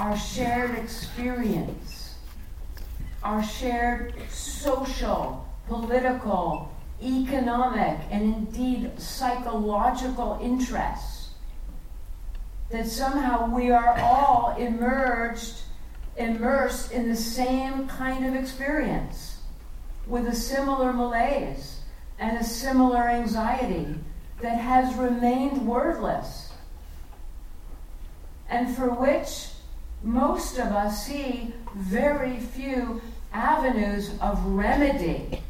our shared experience, our shared social, political, economic, and indeed psychological interests. That somehow we are all emerged, immersed in the same kind of experience with a similar malaise and a similar anxiety that has remained wordless and for which most of us see very few avenues of remedy.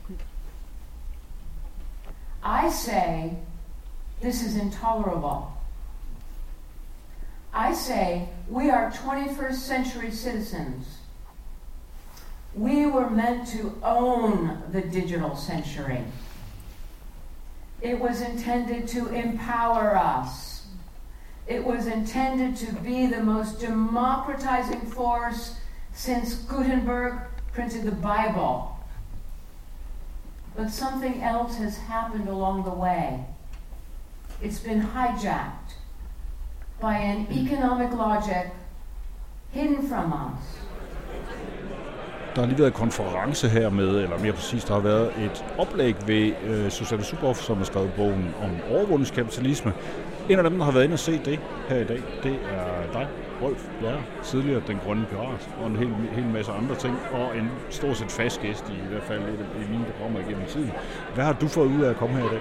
I say this is intolerable. I say we are 21st century citizens. We were meant to own the digital century. It was intended to empower us. It was intended to be the most democratizing force since Gutenberg printed the Bible. But something else has happened along the way. It's been hijacked by an economic logic hidden from us. Der har lige været konference her med, eller mere præcis, der har været et oplæg ved øh, Susanne Suboff, som har skrevet bogen om overvågningskapitalisme. En af dem, der har været inde og se det her i dag, det er dig, Rolf Bjerre, tidligere Den Grønne Pirat, og en hel, hel masse andre ting, og en stort set fast gæst i, i hvert fald i, i mine programmer igennem tiden. Hvad har du fået ud af at komme her i dag?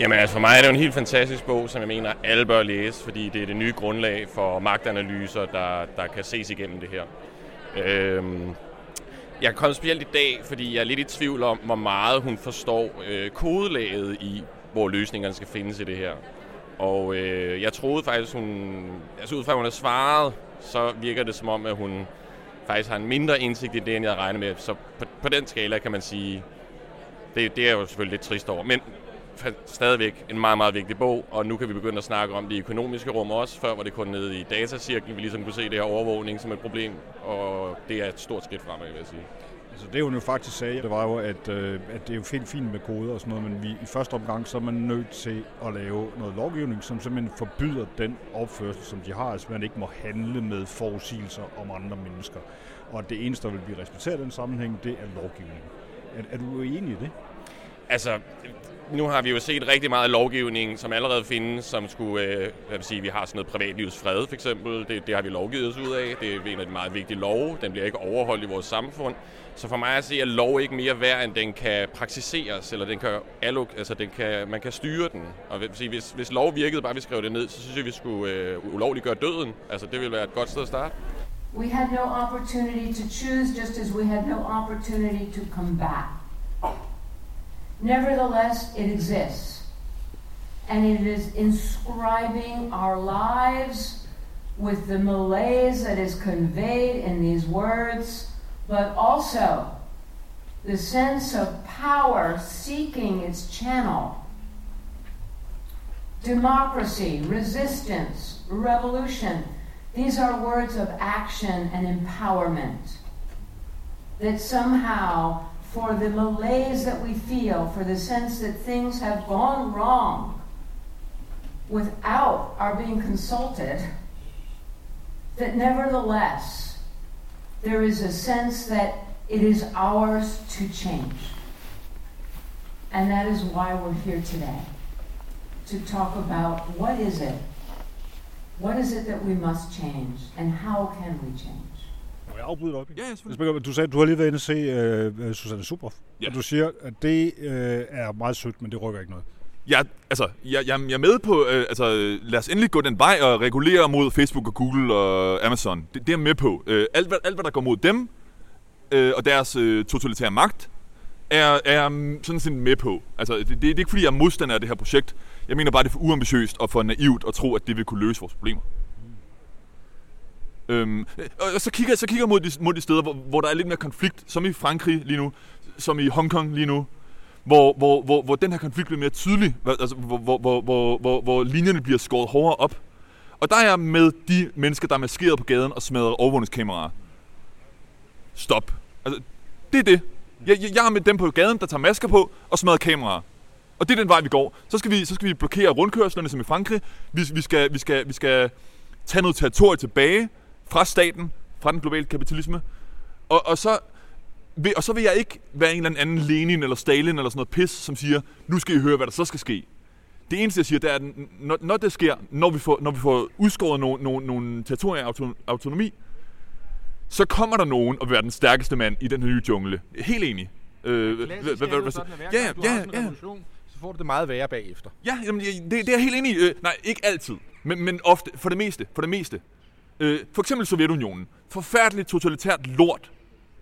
Jamen altså for mig er det jo en helt fantastisk bog, som jeg mener alle bør læse, fordi det er det nye grundlag for magtanalyser, der, der kan ses igennem det her. Øhm, jeg kom specielt i dag, fordi jeg er lidt i tvivl om, hvor meget hun forstår øh, kodelaget i, hvor løsningerne skal findes i det her. Og øh, jeg troede faktisk, hun... Altså ud fra, at hun har svaret, så virker det som om, at hun faktisk har en mindre indsigt i det, end jeg havde regnet med. Så på, på den skala kan man sige, det, det er jo selvfølgelig lidt trist over. Men stadigvæk en meget, meget vigtig bog, og nu kan vi begynde at snakke om det økonomiske rum også. Før var det kun nede i datacirklen, vi ligesom kunne se det her overvågning som et problem, og det er et stort skridt fremad, vil jeg sige. Altså det hun jo faktisk sagde, det var jo, at, øh, at det er jo fint, fint med koder og sådan noget, men vi, i første omgang så er man nødt til at lave noget lovgivning, som simpelthen forbyder den opførsel, som de har, altså man ikke må handle med forudsigelser om andre mennesker. Og det eneste, der vil blive respekteret i den sammenhæng, det er lovgivning. Er, er du enig i det? Altså, nu har vi jo set rigtig meget lovgivning, som allerede findes, som skulle, øh, hvad vil sige, vi har sådan noget privatlivsfred for eksempel, det, det har vi lovgivet os ud af, det er en af de meget vigtige love, den bliver ikke overholdt i vores samfund. Så for mig at se, at lov ikke mere værd, end den kan praktiseres, eller den kan, altså den kan, man kan styre den. Og hvis, hvis lov virkede, bare vi skrev det ned, så synes jeg, vi skulle øh, ulovligt gøre døden. Altså det ville være et godt sted at starte. We had no opportunity to choose, just as we had no opportunity to come back. Nevertheless, it exists. And it is inscribing our lives with the malaise that is conveyed in these words, but also the sense of power seeking its channel. Democracy, resistance, revolution, these are words of action and empowerment that somehow for the malaise that we feel, for the sense that things have gone wrong without our being consulted, that nevertheless there is a sense that it is ours to change. And that is why we're here today to talk about what is it? What is it that we must change and how can we change? jeg afbryde dig op? Ja, selvfølgelig. Du sagde, at du har lige været inde og se uh, Susanne Suboff, ja. og du siger, at det uh, er meget sødt, men det rykker ikke noget. Ja, altså, jeg, jeg, jeg er med på, øh, altså, lad os endelig gå den vej og regulere mod Facebook og Google og Amazon. Det, det er jeg med på. Øh, alt, hvad, alt, hvad der går mod dem øh, og deres øh, totalitære magt, er, er jeg sådan set med på. Altså, det, det, det er ikke, fordi jeg er modstander af det her projekt. Jeg mener bare, det er for uambitiøst og for naivt at tro, at det vil kunne løse vores problemer. Øhm, øh, og så kigger jeg så kigger mod de, mod de steder, hvor, hvor der er lidt mere konflikt, som i Frankrig lige nu, som i Hongkong lige nu, hvor, hvor, hvor, hvor den her konflikt bliver mere tydelig, altså, hvor, hvor, hvor, hvor, hvor, hvor linjerne bliver skåret hårdere op. Og der er jeg med de mennesker, der er maskeret på gaden og smadrer overvågningskameraer. Stop. Altså, det er det. Jeg, jeg, jeg er med dem på gaden, der tager masker på og smadrer kameraer. Og det er den vej, vi går. Så skal vi, så skal vi blokere rundkørslerne, som i Frankrig. Vi, vi, skal, vi, skal, vi skal tage noget territorie tilbage fra staten, fra den globale kapitalisme, og, og så og så vil jeg ikke være en eller anden Lenin eller Stalin eller sådan noget pis, som siger, nu skal I høre, hvad der så skal ske. Det eneste, jeg siger, det er, at når, når det sker, når vi får, når vi får udskåret nogle, nogle, nogle territorier af autonomi, så kommer der nogen og vil være den stærkeste mand i den her nye jungle. Helt enig. Øh, ja, ja, har ja. så får du det meget værre bagefter. Ja, jamen, det, det er jeg helt enig i. Øh, nej, ikke altid, men, men ofte, for det meste. For det meste. Øh, for eksempel Sovjetunionen. Forfærdeligt totalitært lort.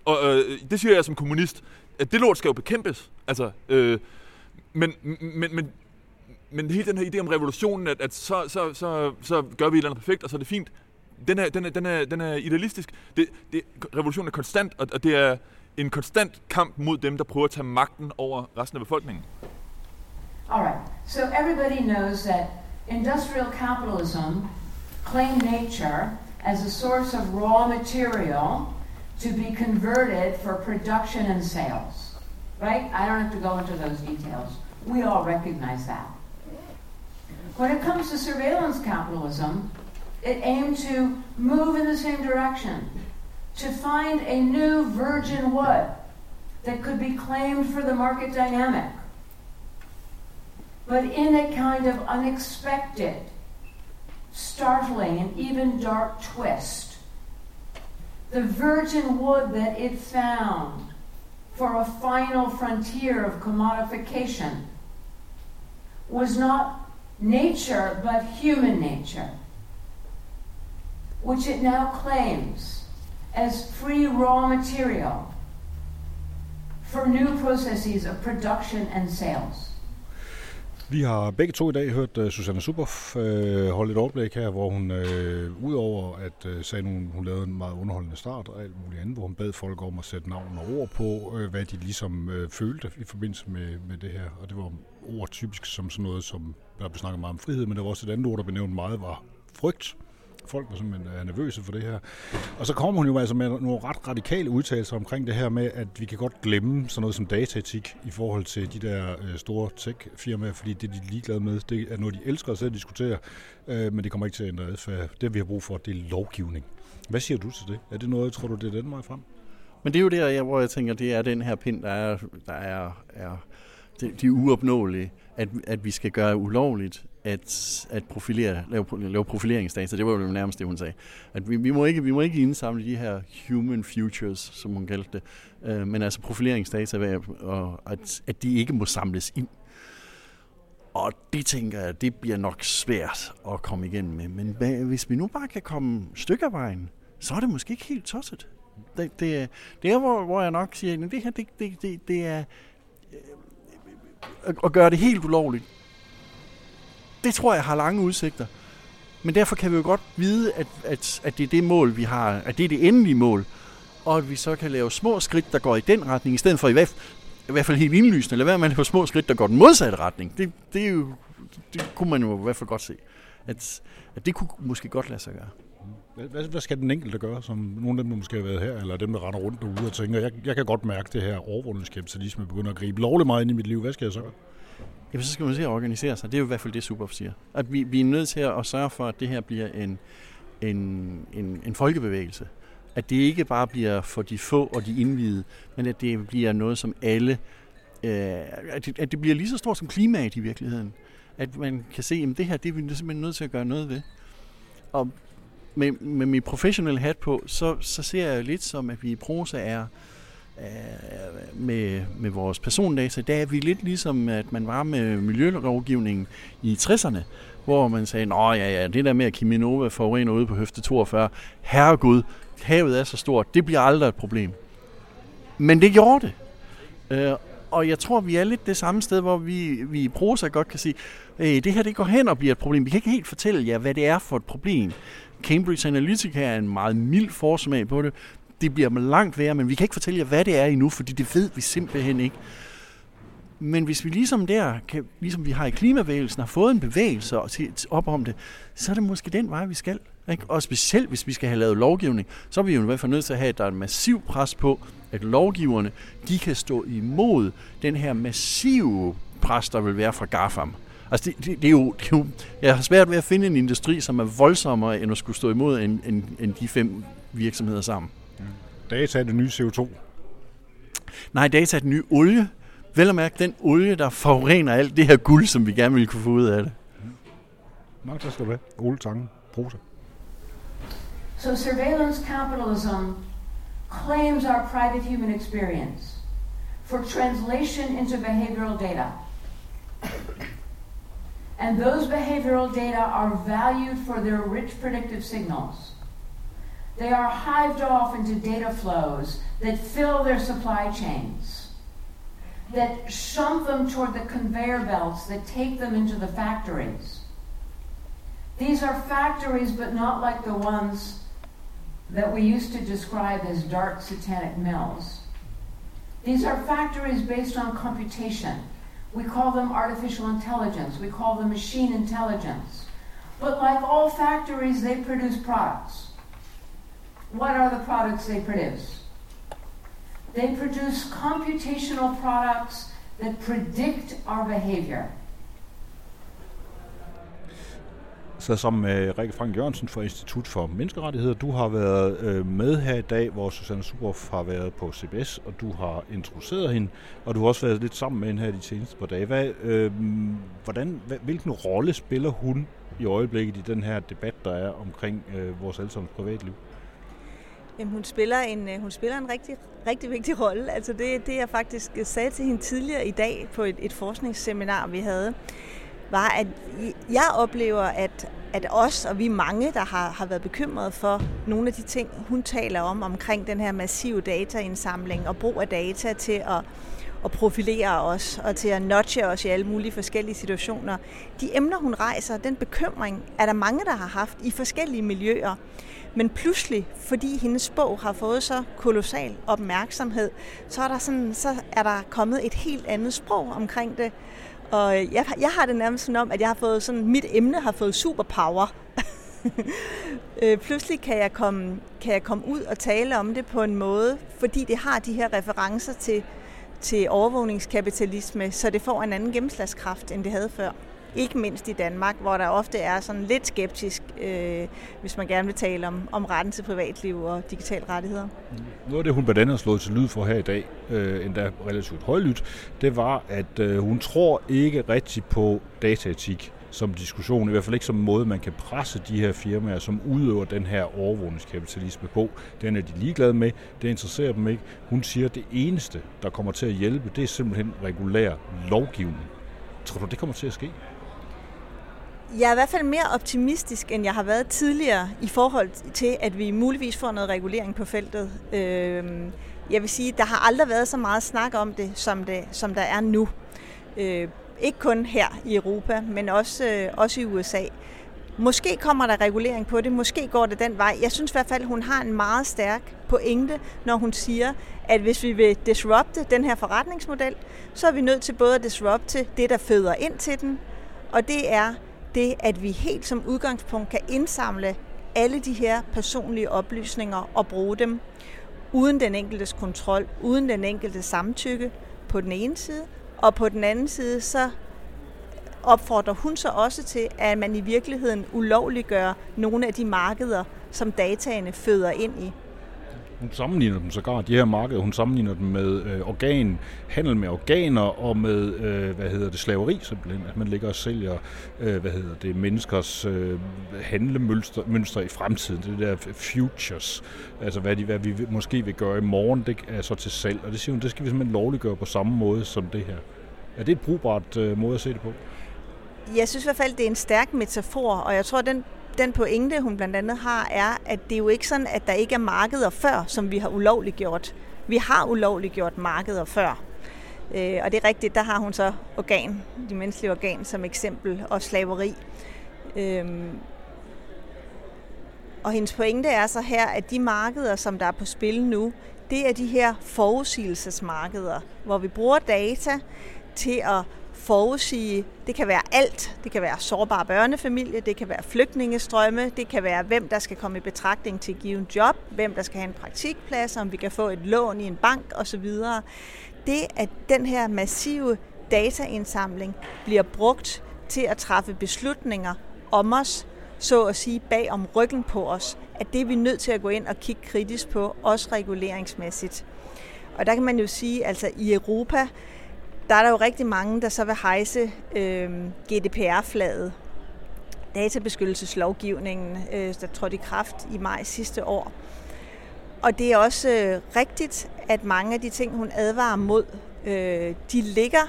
Og øh, det siger jeg som kommunist, at det lort skal jo bekæmpes. Altså, øh, men, men, men, men hele den her idé om revolutionen, at, at så, så, så, så gør vi et eller andet perfekt, og så er det fint, den er, den er, den er, den er idealistisk. Det, det, revolutionen er konstant, og, og det er en konstant kamp mod dem, der prøver at tage magten over resten af befolkningen. All right. so everybody knows that industrial capitalism claimed nature as a source of raw material to be converted for production and sales. Right? I don't have to go into those details. We all recognize that. When it comes to surveillance capitalism, it aimed to move in the same direction, to find a new virgin wood that could be claimed for the market dynamic, but in a kind of unexpected, startling, and even dark twist. The virgin wood that it found for a final frontier of commodification was not nature, but human nature which it now claims as free raw material for new processes of production and sales. Vi har begge to i dag hørt uh, Susanne Suboff uh, øh, holde et overblik her, hvor hun uh, udover at uh, sagde, hun, hun lavede en meget underholdende start og alt muligt andet, hvor hun bad folk om at sætte navn og ord på, uh, hvad de ligesom uh, følte i forbindelse med, med det her. Og det var ord typisk som sådan noget, som der blev snakket meget om frihed, men der var også et andet ord, der blev nævnt meget, var frygt. Folk var simpelthen er nervøse for det her. Og så kommer hun jo altså med nogle ret radikale udtalelser omkring det her med, at vi kan godt glemme sådan noget som dataetik i forhold til de der øh, store tech-firmaer, fordi det de er ligeglade med, det er noget, de elsker at diskutere, øh, men det kommer ikke til at ændre adfærd. Det vi har brug for, det er lovgivning. Hvad siger du til det? Er det noget, tror du, det er den vej frem? Men det er jo der, hvor jeg tænker, det er den her pind, der er, der er, er de, de uopnåelige, at, at vi skal gøre ulovligt at, at profilere, lave, lave profileringsdata. Det var jo nærmest det, hun sagde. At vi, vi, må ikke, vi må ikke indsamle de her human futures, som hun kaldte det, øh, men altså profileringsdata, og at, at de ikke må samles ind. Og det tænker jeg, det bliver nok svært at komme igennem med. Men hvad, hvis vi nu bare kan komme stykker vejen, så er det måske ikke helt tosset. Det, det, det er, hvor, hvor jeg nok siger, at det her, det, det, det, det er at gøre det helt ulovligt, det tror jeg har lange udsigter. Men derfor kan vi jo godt vide, at, at, at det er det mål, vi har, at det er det endelige mål, og at vi så kan lave små skridt, der går i den retning, i stedet for i hvert, i hvert fald helt indlysende, eller være med at lave små skridt, der går den modsatte retning. Det, det, er jo, det kunne man jo i hvert fald godt se, at, at det kunne måske godt lade sig gøre. Hvad, hvad skal den enkelte gøre, som nogle af dem, der måske har været her, eller dem, der render rundt derude og tænker, jeg, jeg kan godt mærke det her overvågningskapitalisme begynder at gribe lovligt meget ind i mit liv. Hvad skal jeg så gøre? Jamen, så skal man se at organisere sig. Det er jo i hvert fald det, Superf siger. At vi, vi er nødt til at sørge for, at det her bliver en, en, en, en folkebevægelse. At det ikke bare bliver for de få og de indvidede, men at det bliver noget, som alle... Øh, at, det, at det bliver lige så stort som klimaet i virkeligheden. At man kan se, at det her det er vi simpelthen nødt til at gøre noget ved. Og med, med min professionelle hat på, så, så ser jeg lidt som, at vi i prosa er med, med vores persondata, der er vi lidt ligesom, at man var med miljølovgivningen i 60'erne, hvor man sagde, nå ja, ja, det der med at Kiminova forurener ude på høfte 42, herregud, havet er så stort, det bliver aldrig et problem. Men det gjorde det. Øh, og jeg tror, vi er lidt det samme sted, hvor vi, vi i prosa godt kan sige, øh, det her det går hen og bliver et problem. Vi kan ikke helt fortælle jer, hvad det er for et problem. Cambridge Analytica er en meget mild forsmag på det, det bliver langt værre, men vi kan ikke fortælle jer, hvad det er endnu, fordi det ved vi simpelthen ikke. Men hvis vi ligesom der, kan, ligesom vi har i klimabevægelsen, har fået en bevægelse op om det, så er det måske den vej, vi skal. Ikke? Og specielt hvis vi skal have lavet lovgivning, så er vi jo i hvert fald nødt til at have, at der er en massiv pres på, at lovgiverne, de kan stå imod den her massive pres, der vil være fra GAFAM. Altså, det, det, det, er jo, det er jo, jeg har svært ved at finde en industri, som er voldsommere, end at skulle stå imod en, en, en de fem virksomheder sammen. Data er det nye CO2. Nej, data er den nye olie. Vel at mærke den olie, der forurener alt det her guld, som vi gerne vil kunne få ud af det. Mange tak skal du have. Ole Tange, prosa. So surveillance capitalism claims our private human experience for translation into behavioral data. And those behavioral data are valued for their rich predictive signals. They are hived off into data flows that fill their supply chains, that shunt them toward the conveyor belts that take them into the factories. These are factories, but not like the ones that we used to describe as dark satanic mills. These are factories based on computation. We call them artificial intelligence. We call them machine intelligence. But like all factories, they produce products. What are the products they produce? They produce computational products that predict our behavior. Så sammen med øh, Rikke Frank Jørgensen fra Institut for Menneskerettigheder. Du har været øh, med her i dag, hvor Susanne Suboff har været på CBS, og du har introduceret hende, og du har også været lidt sammen med hende her de seneste par dage. Hvad, øh, hvordan, hvad, hvilken rolle spiller hun i øjeblikket i den her debat, der er omkring øh, vores allesammens privatliv? Jamen, hun spiller en, øh, hun spiller en rigtig, rigtig vigtig rolle. Altså det, det, jeg faktisk øh, sagde til hende tidligere i dag på et, et forskningsseminar, vi havde, var, at jeg oplever, at, at os og vi mange, der har, har været bekymrede for nogle af de ting, hun taler om, omkring den her massive dataindsamling og brug af data til at, at profilere os og til at notche os i alle mulige forskellige situationer. De emner, hun rejser, den bekymring, er der mange, der har haft i forskellige miljøer. Men pludselig, fordi hendes bog har fået så kolossal opmærksomhed, så er der, sådan, så er der kommet et helt andet sprog omkring det. Og øh, jeg, jeg har det nærmest sådan om, at jeg har fået sådan, mit emne har fået superpower. Øh, pludselig kan jeg, komme, kan jeg komme ud og tale om det på en måde, fordi det har de her referencer til, til overvågningskapitalisme, så det får en anden gennemslagskraft, end det havde før. Ikke mindst i Danmark, hvor der ofte er sådan lidt skeptisk, øh, hvis man gerne vil tale om, om retten til privatliv og digitale rettigheder. Mm. Noget af det, hun blandt andet har slået til lyd for her i dag, øh, endda relativt højlydt, det var, at øh, hun tror ikke rigtig på dataetik som diskussion, i hvert fald ikke som en måde, man kan presse de her firmaer, som udøver den her overvågningskapitalisme på. Den er de ligeglade med, det interesserer dem ikke. Hun siger, at det eneste, der kommer til at hjælpe, det er simpelthen regulær lovgivning. Tror du, det kommer til at ske? Jeg er i hvert fald mere optimistisk, end jeg har været tidligere i forhold til, at vi muligvis får noget regulering på feltet. Øhm, jeg vil sige, der har aldrig været så meget snak om det, som, det, som der er nu. Øh, ikke kun her i Europa, men også, øh, også i USA. Måske kommer der regulering på det, måske går det den vej. Jeg synes i hvert fald, hun har en meget stærk pointe, når hun siger, at hvis vi vil disrupte den her forretningsmodel, så er vi nødt til både at disrupte det, der føder ind til den, og det er det, at vi helt som udgangspunkt kan indsamle alle de her personlige oplysninger og bruge dem uden den enkeltes kontrol, uden den enkelte samtykke på den ene side, og på den anden side så opfordrer hun så også til, at man i virkeligheden ulovliggør nogle af de markeder, som dataene føder ind i. Hun sammenligner dem sågar, de her markeder, hun sammenligner dem med øh, organ, handel med organer og med, øh, hvad hedder det, slaveri simpelthen, at man ligger og sælger, øh, hvad hedder det, menneskers øh, handlemønstre i fremtiden, det der futures, altså hvad, de, hvad vi måske vil gøre i morgen, det er så til salg, og det siger hun, det skal vi simpelthen lovliggøre på samme måde som det her. Er det et brugbart øh, måde at se det på? Jeg synes i hvert fald, det er en stærk metafor, og jeg tror, den den pointe, hun blandt andet har, er, at det er jo ikke sådan, at der ikke er markeder før, som vi har ulovligt gjort. Vi har ulovligt gjort markeder før. Øh, og det er rigtigt, der har hun så organ, de menneskelige organ som eksempel, og slaveri. Øhm, og hendes pointe er så her, at de markeder, som der er på spil nu, det er de her forudsigelsesmarkeder, hvor vi bruger data til at forudsige. Det kan være alt. Det kan være sårbare børnefamilie, det kan være flygtningestrømme, det kan være, hvem der skal komme i betragtning til at give en job, hvem der skal have en praktikplads, om vi kan få et lån i en bank osv. Det, at den her massive dataindsamling bliver brugt til at træffe beslutninger om os, så at sige bag om ryggen på os, at det er vi nødt til at gå ind og kigge kritisk på, også reguleringsmæssigt. Og der kan man jo sige, altså i Europa, der er der jo rigtig mange, der så vil hejse øh, GDPR-flaget, databeskyttelseslovgivningen, øh, der trådte i kraft i maj sidste år. Og det er også øh, rigtigt, at mange af de ting, hun advarer mod, øh, de ligger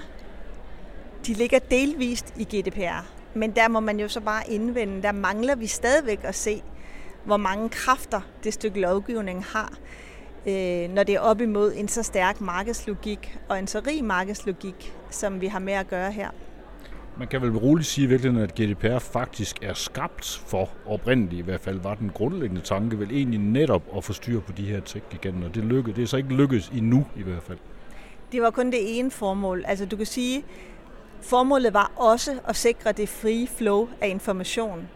de ligger delvist i GDPR. Men der må man jo så bare indvende, der mangler vi stadigvæk at se, hvor mange kræfter det stykke lovgivning har, øh, når det er op imod en så stærk markedslogik og en så rig markedslogik, som vi har med at gøre her. Man kan vel roligt sige i virkeligheden, at GDPR faktisk er skabt for, oprindeligt i hvert fald, var den grundlæggende tanke vel egentlig netop at få styr på de her tech-giganter. Det, lykke, det er så ikke lykkedes endnu i hvert fald. Det var kun det ene formål. Altså du kan sige, formålet var også at sikre det frie flow af information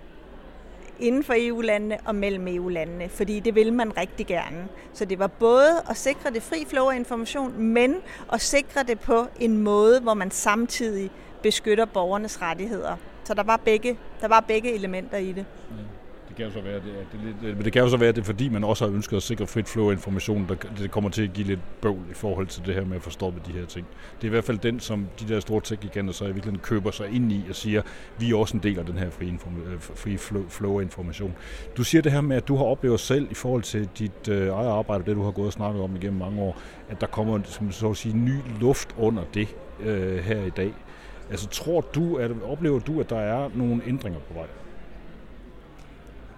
inden for EU-landene og mellem EU-landene, fordi det vil man rigtig gerne. Så det var både at sikre det fri flow af information, men at sikre det på en måde, hvor man samtidig beskytter borgernes rettigheder. Så der var begge, der var begge elementer i det. Mm. Det kan jo så være, det, det, det, men det kan jo så være, det fordi man også har ønsket at sikre frit flow af information, der det kommer til at give lidt bøvl i forhold til det her med at få stoppet de her ting. Det er i hvert fald den, som de der store tech-giganter så i virkeligheden køber sig ind i og siger, vi er også en del af den her frie, inform- øh, frie flow, flow af information. Du siger det her med, at du har oplevet selv i forhold til dit øh, eget arbejde, det du har gået og snakket om igennem mange år, at der kommer som så at sige, ny luft under det øh, her i dag. Altså tror du, at, oplever du, at der er nogle ændringer på vej?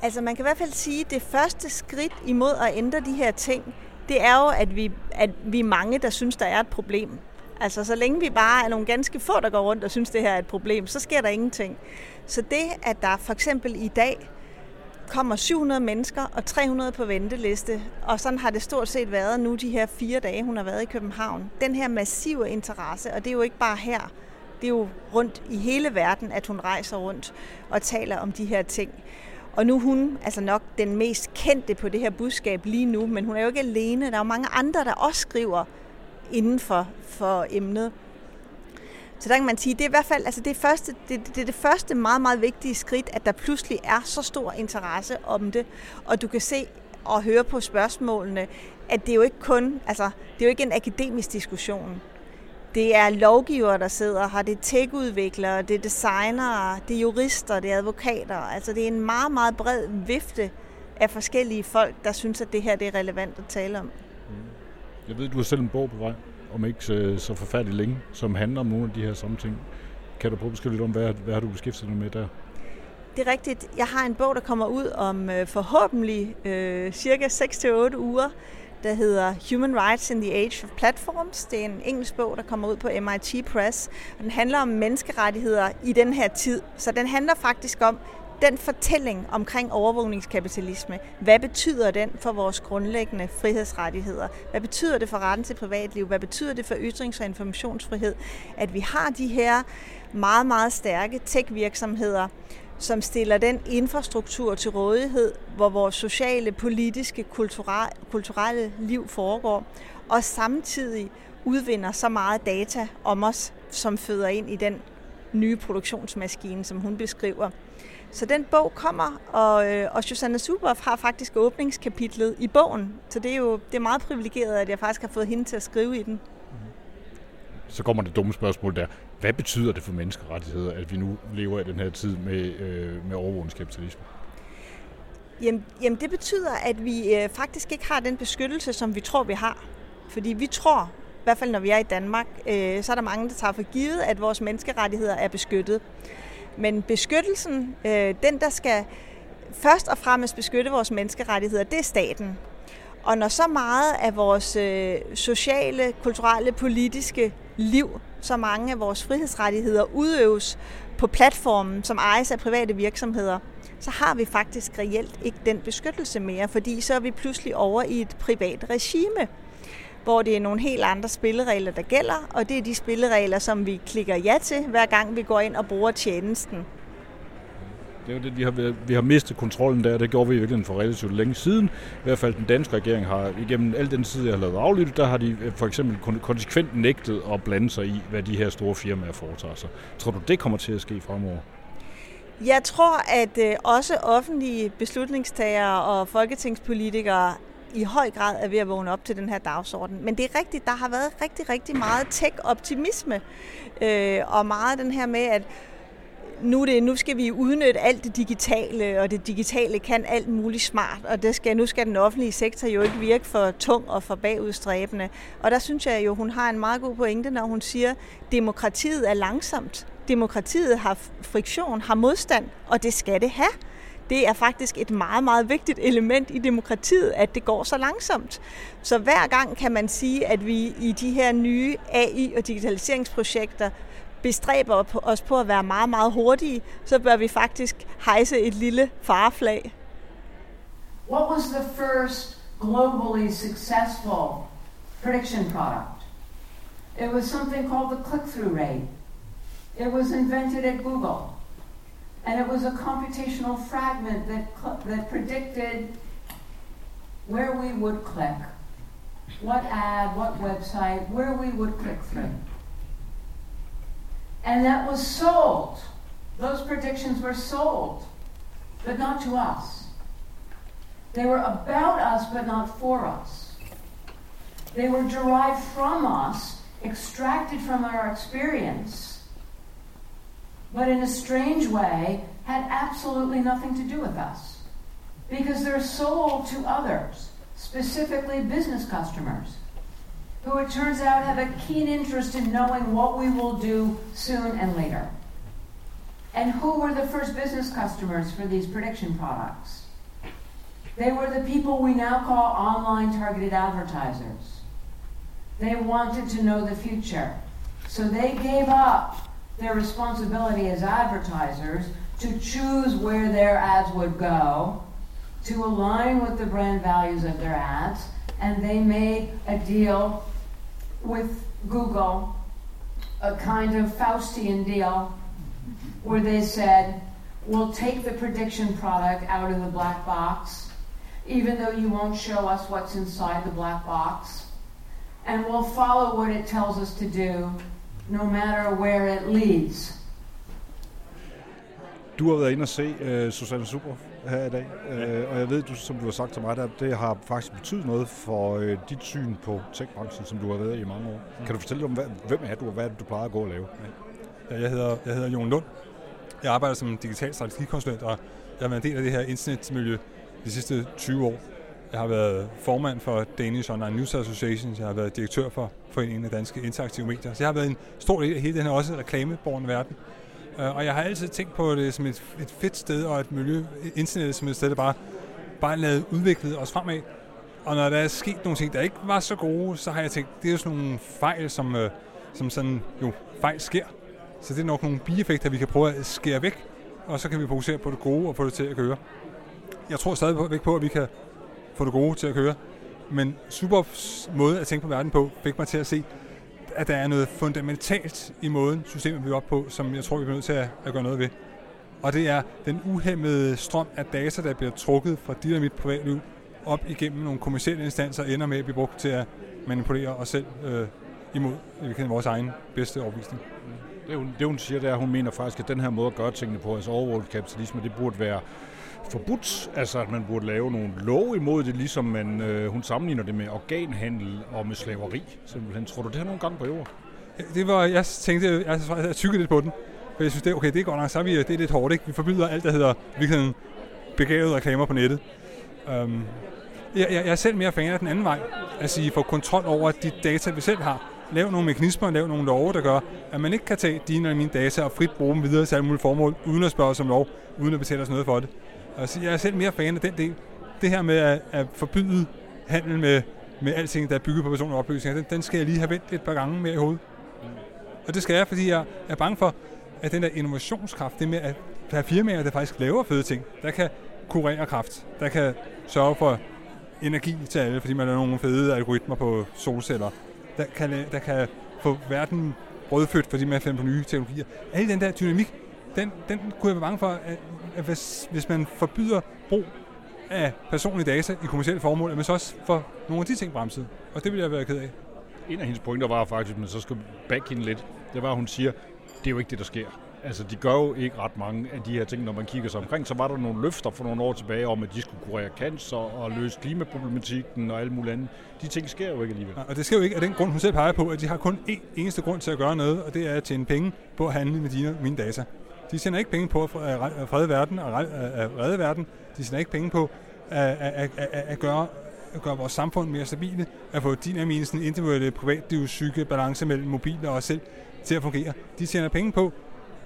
Altså man kan i hvert fald sige, at det første skridt imod at ændre de her ting, det er jo, at vi, at vi er mange, der synes, der er et problem. Altså så længe vi bare er nogle ganske få, der går rundt og synes, det her er et problem, så sker der ingenting. Så det, at der for eksempel i dag kommer 700 mennesker og 300 på venteliste, og sådan har det stort set været nu de her fire dage, hun har været i København. Den her massive interesse, og det er jo ikke bare her, det er jo rundt i hele verden, at hun rejser rundt og taler om de her ting. Og nu er hun altså nok den mest kendte på det her budskab lige nu, men hun er jo ikke alene. Der er jo mange andre, der også skriver inden for, for emnet. Så der kan man sige, det er i hvert fald altså det, første, det, det, er det første meget, meget vigtige skridt, at der pludselig er så stor interesse om det, og du kan se og høre på spørgsmålene, at det er jo ikke kun, altså det er jo ikke en akademisk diskussion. Det er lovgivere, der sidder her, det er tech-udviklere, det er designere, det er jurister, det er advokater. Altså det er en meget, meget bred vifte af forskellige folk, der synes, at det her det er relevant at tale om. Mm. Jeg ved, du har selv en bog på vej, om ikke så, så forfærdeligt længe, som handler om nogle af de her samme ting. Kan du prøve at beskrive lidt om, hvad, hvad har du beskæftiget dig med der? Det er rigtigt. Jeg har en bog, der kommer ud om øh, forhåbentlig øh, cirka 6-8 uger, der hedder Human Rights in the Age of Platforms. Det er en engelsk bog, der kommer ud på MIT Press. Og den handler om menneskerettigheder i den her tid. Så den handler faktisk om den fortælling omkring overvågningskapitalisme. Hvad betyder den for vores grundlæggende frihedsrettigheder? Hvad betyder det for retten til privatliv? Hvad betyder det for ytrings- og informationsfrihed? At vi har de her meget, meget stærke tech-virksomheder, som stiller den infrastruktur til rådighed, hvor vores sociale, politiske, kulturelle liv foregår, og samtidig udvinder så meget data om os, som føder ind i den nye produktionsmaskine, som hun beskriver. Så den bog kommer, og, øh, og Susanne Suboff har faktisk åbningskapitlet i bogen. Så det er jo det er meget privilegeret, at jeg faktisk har fået hende til at skrive i den. Mm-hmm. Så kommer det dumme spørgsmål der. Hvad betyder det for menneskerettigheder, at vi nu lever i den her tid med, øh, med overvågningskapitalisme? Jamen, jamen det betyder, at vi øh, faktisk ikke har den beskyttelse, som vi tror, vi har. Fordi vi tror, i hvert fald når vi er i Danmark, øh, så er der mange, der tager for givet, at vores menneskerettigheder er beskyttet. Men beskyttelsen, øh, den der skal først og fremmest beskytte vores menneskerettigheder, det er staten. Og når så meget af vores øh, sociale, kulturelle, politiske liv, så mange af vores frihedsrettigheder udøves på platformen, som ejes af private virksomheder, så har vi faktisk reelt ikke den beskyttelse mere, fordi så er vi pludselig over i et privat regime, hvor det er nogle helt andre spilleregler, der gælder, og det er de spilleregler, som vi klikker ja til, hver gang vi går ind og bruger tjenesten. Det er jo det, vi har, vi har mistet kontrollen der. Det gjorde vi virkelig for relativt længe siden. I hvert fald den danske regering har igennem al den tid, jeg har lavet aflyttet, der har de øh, for eksempel konsekvent nægtet at blande sig i, hvad de her store firmaer foretager sig. Tror du, det kommer til at ske fremover? Jeg tror, at øh, også offentlige beslutningstagere og folketingspolitikere i høj grad er ved at vågne op til den her dagsorden. Men det er rigtigt, der har været rigtig, rigtig meget tech-optimisme, øh, og meget den her med, at nu, det, nu skal vi udnytte alt det digitale, og det digitale kan alt muligt smart, og det skal, nu skal den offentlige sektor jo ikke virke for tung og for bagudstræbende. Og der synes jeg jo, hun har en meget god pointe, når hun siger, at demokratiet er langsomt. Demokratiet har friktion, har modstand, og det skal det have. Det er faktisk et meget, meget vigtigt element i demokratiet, at det går så langsomt. Så hver gang kan man sige, at vi i de her nye AI- og digitaliseringsprojekter bestræber os på at være meget, meget hurtige, så bør vi faktisk hejse et lille fareflag. What was the first globally successful prediction product? It was something called the click-through rate. It was invented at Google. And it was a computational fragment that, that predicted where we would click, what ad, what website, where we would click through. And that was sold. Those predictions were sold, but not to us. They were about us, but not for us. They were derived from us, extracted from our experience, but in a strange way had absolutely nothing to do with us. Because they're sold to others, specifically business customers who it turns out have a keen interest in knowing what we will do soon and later. And who were the first business customers for these prediction products? They were the people we now call online targeted advertisers. They wanted to know the future. So they gave up their responsibility as advertisers to choose where their ads would go, to align with the brand values of their ads, and they made a deal with Google a kind of Faustian deal where they said, we'll take the prediction product out of the black box, even though you won't show us what's inside the black box, and we'll follow what it tells us to do, no matter where it leads. Du har været inde og se uh, Susanne Super her i dag, uh, og jeg ved, du, som du har sagt til mig, at det har faktisk betydet noget for uh, dit syn på techbranchen, som du har været i mange år. Mm. Kan du fortælle om, hvem er du, og hvad er det, du plejer at gå og lave? Ja, jeg, hedder, jeg hedder Jon Lund. Jeg arbejder som digital strategikonsulent, og jeg har været en del af det her internetmiljø de sidste 20 år. Jeg har været formand for Danish Online News Association, jeg har været direktør for Foreningen af Danske Interaktive Medier. Så jeg har været en stor del af hele den her også reklameborgende verden. Øh, og jeg har altid tænkt på det som et, et fedt sted og et miljø, internettet som et sted, der bare, bare lavet udviklet os fremad. Og når der er sket nogle ting, der ikke var så gode, så har jeg tænkt, det er jo sådan nogle fejl, som, øh, som sådan, jo, fejl sker. Så det er nok nogle bieffekter, vi kan prøve at skære væk, og så kan vi fokusere på det gode og få det til at køre. Jeg tror stadigvæk på, at vi kan få det gode til at køre. Men super måde at tænke på verden på, fik mig til at se, at der er noget fundamentalt i måden, systemet bliver op på, som jeg tror, vi bliver nødt til at, at gøre noget ved. Og det er den uhemmede strøm af data, der bliver trukket fra dit og mit privatliv op igennem nogle kommersielle instanser, ender med at blive brugt til at manipulere os selv øh, imod i vores egen bedste overbevisning. Det hun, det hun siger, det er, at hun mener faktisk, at den her måde at gøre tingene på, altså overvåget kapitalisme, det burde være forbudt, altså at man burde lave nogle lov imod det, ligesom man, øh, hun sammenligner det med organhandel og med slaveri, simpelthen. Tror du, det har nogle gange på jord? Det var, jeg tænkte, jeg, jeg tykkede lidt på den, for jeg synes, det, okay, det er godt nok, så er vi, øh, det er lidt hårdt, ikke? Vi forbyder alt, der hedder virkelig begavede reklamer på nettet. Um, jeg, jeg, jeg er selv mere fan af den anden vej, Altså, I få kontrol over de data, vi selv har. Lav nogle mekanismer, lav nogle love, der gør, at man ikke kan tage dine eller mine data og frit bruge dem videre til alle mulige formål, uden at spørge os om lov, uden at betale os noget for det så jeg er selv mere fan af den del. Det her med at, at forbyde handel med, med alting, der er bygget på personlige oplysninger, den, den skal jeg lige have vendt et par gange mere i hovedet. Og det skal jeg, fordi jeg er bange for, at den der innovationskraft, det med at der er firmaer, der faktisk laver fede ting, der kan kurere kraft, der kan sørge for energi til alle, fordi man laver nogle fede algoritmer på solceller, der kan, der kan få verden brødfødt, fordi man finder på nye teknologier. Alle den der dynamik, den, den kunne jeg være bange for, at at hvis, hvis man forbyder brug af personlige data i kommersielle formål, at man så også får nogle af de ting bremset. Og det vil jeg være ked af. En af hendes pointer var faktisk, at man så skal back hende lidt, det var, at hun siger, det er jo ikke det, der sker. Altså, de gør jo ikke ret mange af de her ting, når man kigger sig omkring. Så var der nogle løfter for nogle år tilbage om, at de skulle kurere cancer og løse klimaproblematikken og alt muligt andet. De ting sker jo ikke alligevel. Og det sker jo ikke af den grund, hun selv peger på, at de har kun én eneste grund til at gøre noget, og det er at tjene penge på at handle med dine, mine data. De tjener ikke penge på at frede verden og redde verden. De tjener ikke penge på at, at, at, at gøre at gøre vores samfund mere stabile, at få din og min individuelle privat psyke balance mellem mobiler og os selv til at fungere. De tjener penge på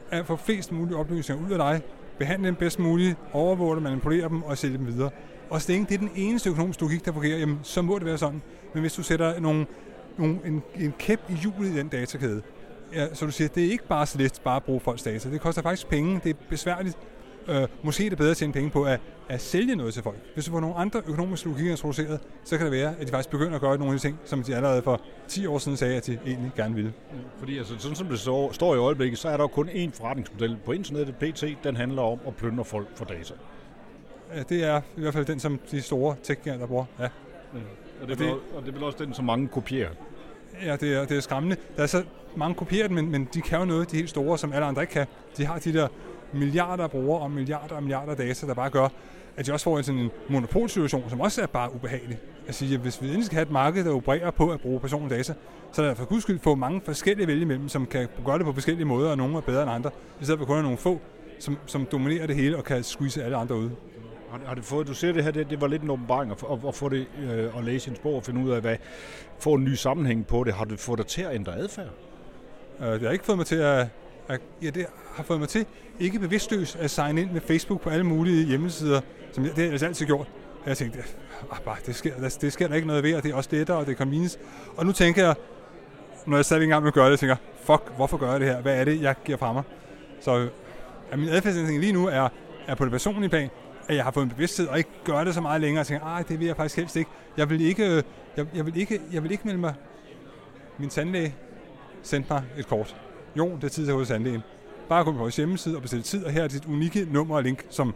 at få flest mulige oplysninger ud af dig, behandle dem bedst muligt, overvåge dem, manipulere dem og sælge dem videre. Og så det er den eneste økonomiske logik, der fungerer, jamen, så må det være sådan. Men hvis du sætter nogle, nogle, en, en kæp i hjulet i den datakæde, ja, så du siger, det er ikke bare så let bare at bruge folks data. Det koster faktisk penge, det er besværligt. Øh, måske er det bedre at tjene penge på at, at sælge noget til folk. Hvis du får nogle andre økonomiske logikker introduceret, så kan det være, at de faktisk begynder at gøre nogle af de ting, som de allerede for 10 år siden sagde, at de egentlig gerne ville. Fordi altså, sådan som det står, står i øjeblikket, så er der jo kun én forretningsmodel på internettet, PT, den handler om at plyndre folk for data. Ja, det er i hvert fald den, som de store tech der bruger. Ja. ja. Og, det er og, og det er vel også den, som mange kopierer. Ja, det er, det er skræmmende. Der er så mange kopieret, men, men de kan jo noget, de helt store, som alle andre ikke kan. De har de der milliarder af brugere og milliarder og milliarder af data, der bare gør, at de også får en sådan en monopolsituation, som også er bare ubehagelig. At sige, at hvis vi endelig skal have et marked, der opererer på at bruge personlige data, så er der for guds skyld få mange forskellige vælge imellem, som kan gøre det på forskellige måder, og nogle er bedre end andre, i stedet for kun at nogle få, som, som dominerer det hele og kan squeeze alle andre ud. Har, har det fået, du ser det her, det, det var lidt en åbenbaring at, at, at få det øh, at læse en bog og finde ud af, hvad, få en ny sammenhæng på det. Har det fået dig til at ændre adfærd? Øh, det har ikke fået mig til at, at ja, det har fået mig til ikke bevidstløst at signe ind med Facebook på alle mulige hjemmesider, som jeg, det har jeg altså altid gjort. Og jeg tænkte, ah, bare, det, sker, det, det sker der ikke noget ved, og det er også lettere, og det er convenience. Og nu tænker jeg, når jeg stadig i gang med at gøre det, tænker fuck, hvorfor gør jeg det her? Hvad er det, jeg giver fra mig? Så øh, at min adfærdsændring lige nu er, er på det personlige plan, at jeg har fået en bevidsthed og ikke gør det så meget længere, og tænker, ah, det vil jeg faktisk helst ikke. Jeg vil ikke, øh, jeg, jeg vil ikke, jeg vil ikke melde mig. Min tandlæge sendte mig et kort. Jo, det er tid til hos tandlægen. Bare gå på vores hjemmeside og bestille tid, og her er dit unikke nummer og link, som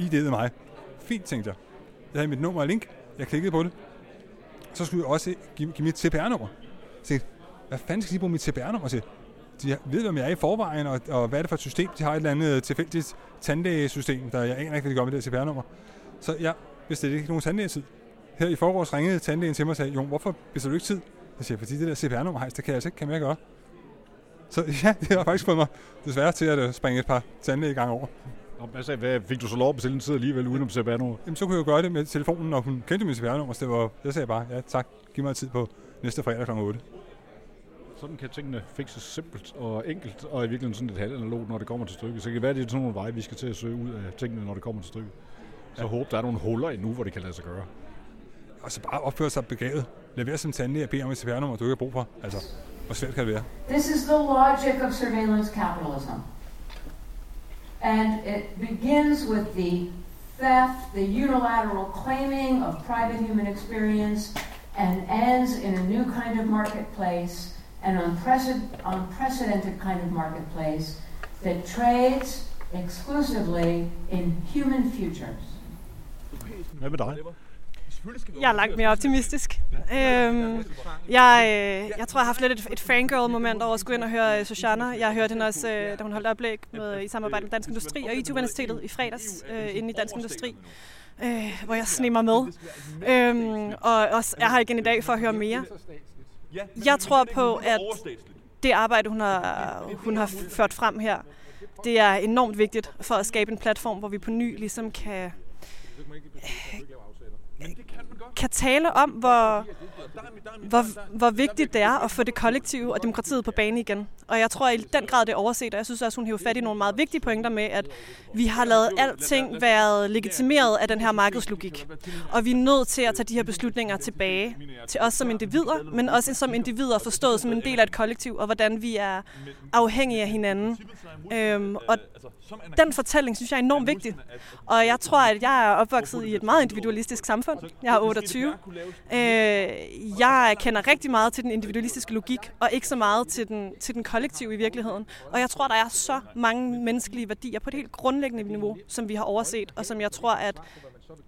ID'ede mig. Fint, tænkte jeg. Jeg havde mit nummer og link, jeg klikkede på det. Så skulle jeg også give, give mit CPR-nummer. Jeg tænkte, hvad fanden skal de bruge mit CPR-nummer til? De ved, hvem jeg er i forvejen, og, og hvad er det for et system. De har et eller andet tilfældigt tandlægesystem, der jeg aner ikke, hvad de gør med det CPR-nummer. Så jeg bestilte ikke nogen tandlægetid. Her i forgårs ringede tandlægen til mig og sagde, Jo, hvorfor bestiller du ikke tid? Jeg siger, fordi det der CPR-nummer, hejs, det kan jeg altså ikke, kan jeg gøre. Så ja, det har faktisk fået mig desværre til at øh, springe et par tandlæge i gang over. Og hvad, sagde, hvad fik du så lov at bestille en tid alligevel uden om CPR-nummer? Jamen, så kunne jeg jo gøre det med telefonen, når hun kendte min CPR-nummer. Så det var, jeg sagde bare, ja tak, giv mig tid på næste fredag kl. 8. Sådan kan tingene fikses simpelt og enkelt, og i virkeligheden sådan lidt halvanalogt, når det kommer til stykket. Så det kan være, at det er sådan nogle veje, vi skal til at søge ud af tingene, når det kommer til stykket. Så ja. håb, der er nogle huller endnu, hvor det kan lade sig gøre. Og så bare opføre sig begavet. Lever som tandlæge og bede om et CPR-nummer, du ikke har brug for. Altså, hvor svært kan det være? This is the logic of surveillance capitalism. And it begins with the theft, the unilateral claiming of private human experience, and ends in a new kind of marketplace, an unprecedented kind of marketplace that trades exclusively in human futures. Hvad med dig? Jeg er langt mere optimistisk. Øhm, jeg, øh, jeg tror, jeg har haft lidt et, et fangirl-moment over at skulle ind og høre Shoshana. Jeg har hørt hende også, øh, da hun holdt oplæg med, i samarbejde med Dansk Industri og IT-universitetet i fredags øh, inde i Dansk Industri. Øh, hvor jeg snemmer med. Øhm, og også er her igen i dag for at høre mere. Jeg tror på, at det arbejde, hun har, hun har ført frem her, det er enormt vigtigt for at skabe en platform, hvor vi på ny ligesom kan kan tale om, hvor, hvor, hvor vigtigt det er at få det kollektive og demokratiet på banen igen. Og jeg tror i den grad, det er overset, og jeg synes også, hun hæver fat i nogle meget vigtige pointer med, at vi har lavet alting været legitimeret af den her markedslogik. Og vi er nødt til at tage de her beslutninger tilbage til os som individer, men også som individer forstået som en del af et kollektiv, og hvordan vi er afhængige af hinanden. Øhm, og den fortælling synes jeg er enormt vigtig. Og jeg tror, at jeg er opvokset i et meget individualistisk samfund. Jeg er 20. Øh, jeg kender rigtig meget til den individualistiske logik, og ikke så meget til den, til den kollektive i virkeligheden. Og jeg tror, der er så mange menneskelige værdier på et helt grundlæggende niveau, som vi har overset, og som jeg tror, at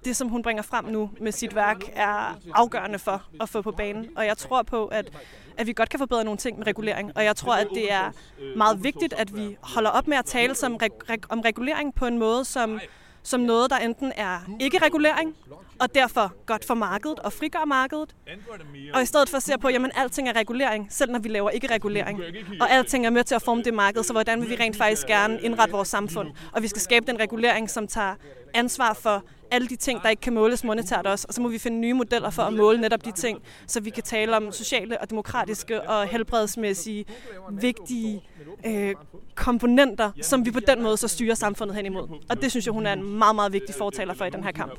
det, som hun bringer frem nu med sit værk, er afgørende for at få på banen. Og jeg tror på, at, at vi godt kan forbedre nogle ting med regulering. Og jeg tror, at det er meget vigtigt, at vi holder op med at tale som, om regulering på en måde, som som noget, der enten er ikke-regulering, og derfor godt for markedet og frigør markedet, og i stedet for at se på, at alting er regulering, selv når vi laver ikke-regulering, og alting er med til at forme det marked, så hvordan vil vi rent faktisk gerne indrette vores samfund, og vi skal skabe den regulering, som tager ansvar for alle de ting, der ikke kan måles monetært også, og så må vi finde nye modeller for at måle netop de ting, så vi kan tale om sociale og demokratiske og helbredsmæssige vigtige øh, komponenter, som vi på den måde så styrer samfundet hen imod. Og det synes jeg, hun er en meget, meget vigtig fortaler for i den her kamp.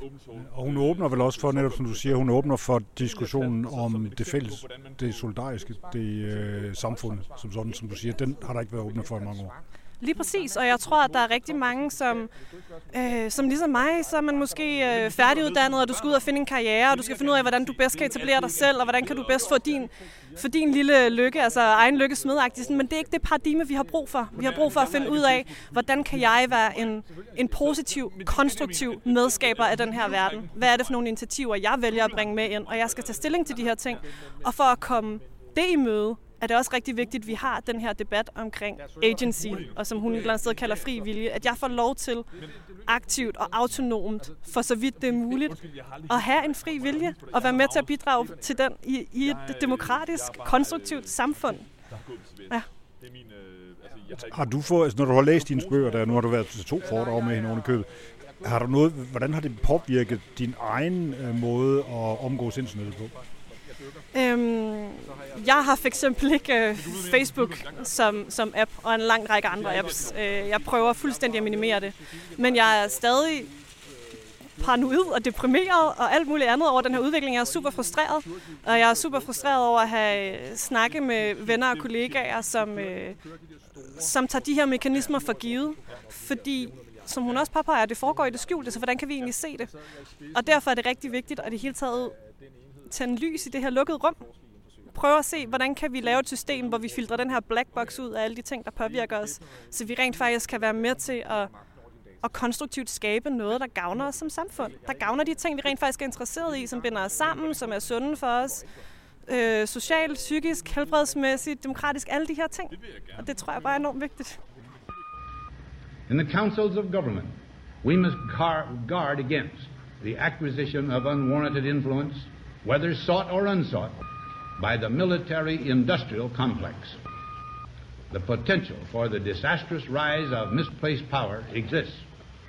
Og hun åbner vel også for, netop som du siger, hun åbner for diskussionen om det fælles, det solidariske, det øh, samfund, som sådan, som du siger, den har der ikke været åbnet for i mange år. Lige præcis, og jeg tror, at der er rigtig mange, som, øh, som ligesom mig, så er man måske øh, færdiguddannet, og du skal ud og finde en karriere, og du skal finde ud af, hvordan du bedst kan etablere dig selv, og hvordan kan du bedst få din, for din lille lykke, altså egen lykke smedagtig. Men det er ikke det paradigme, vi har brug for. Vi har brug for at finde ud af, hvordan kan jeg være en, en positiv, konstruktiv medskaber af den her verden? Hvad er det for nogle initiativer, jeg vælger at bringe med ind? Og jeg skal tage stilling til de her ting. Og for at komme det i møde, er det også rigtig vigtigt, at vi har den her debat omkring agency, og som hun et eller andet sted kalder fri vilje, at jeg får lov til aktivt og autonomt, for så vidt det er muligt, at have en fri vilje og være med til at bidrage til den i, i et demokratisk, konstruktivt samfund. Ja. Har du fået, altså når du har læst dine bøger, der nu har du været til to foredrag med hende under købet, har du noget, hvordan har det påvirket din egen øh, måde at omgås internettet på? Øhm, jeg har for eksempel ikke øh, Facebook som, som app, og en lang række andre apps. Øh, jeg prøver fuldstændig at minimere det. Men jeg er stadig paranoid og deprimeret og alt muligt andet over den her udvikling. Jeg er super frustreret, og jeg er super frustreret over at have øh, snakke med venner og kollegaer, som, øh, som tager de her mekanismer for givet. Fordi som hun også påpeger, det foregår i det skjulte, så hvordan kan vi egentlig se det? Og derfor er det rigtig vigtigt at det hele taget tænde lys i det her lukkede rum. Prøve at se, hvordan kan vi lave et system, hvor vi filtrer den her black box ud af alle de ting, der påvirker os, så vi rent faktisk kan være med til at, at konstruktivt skabe noget, der gavner os som samfund. Der gavner de ting, vi rent faktisk er interesseret i, som binder os sammen, som er sunde for os, øh, socialt, psykisk, helbredsmæssigt, demokratisk, alle de her ting. Og det tror jeg bare er enormt vigtigt. In the councils of government, we must guard against the acquisition of unwarranted influence whether sought or unsought, by the military industrial complex. The potential for the disastrous rise of misplaced power exists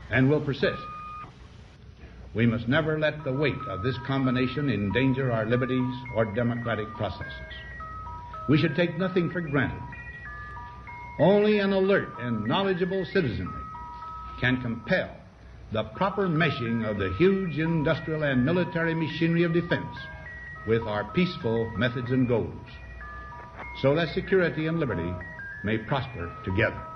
and will persist. We must never let the weight of this combination endanger our liberties or democratic processes. We should take nothing for granted. Only an alert and knowledgeable citizenry can compel the proper meshing of the huge industrial and military machinery of defense with our peaceful methods and goals, so that security and liberty may prosper together.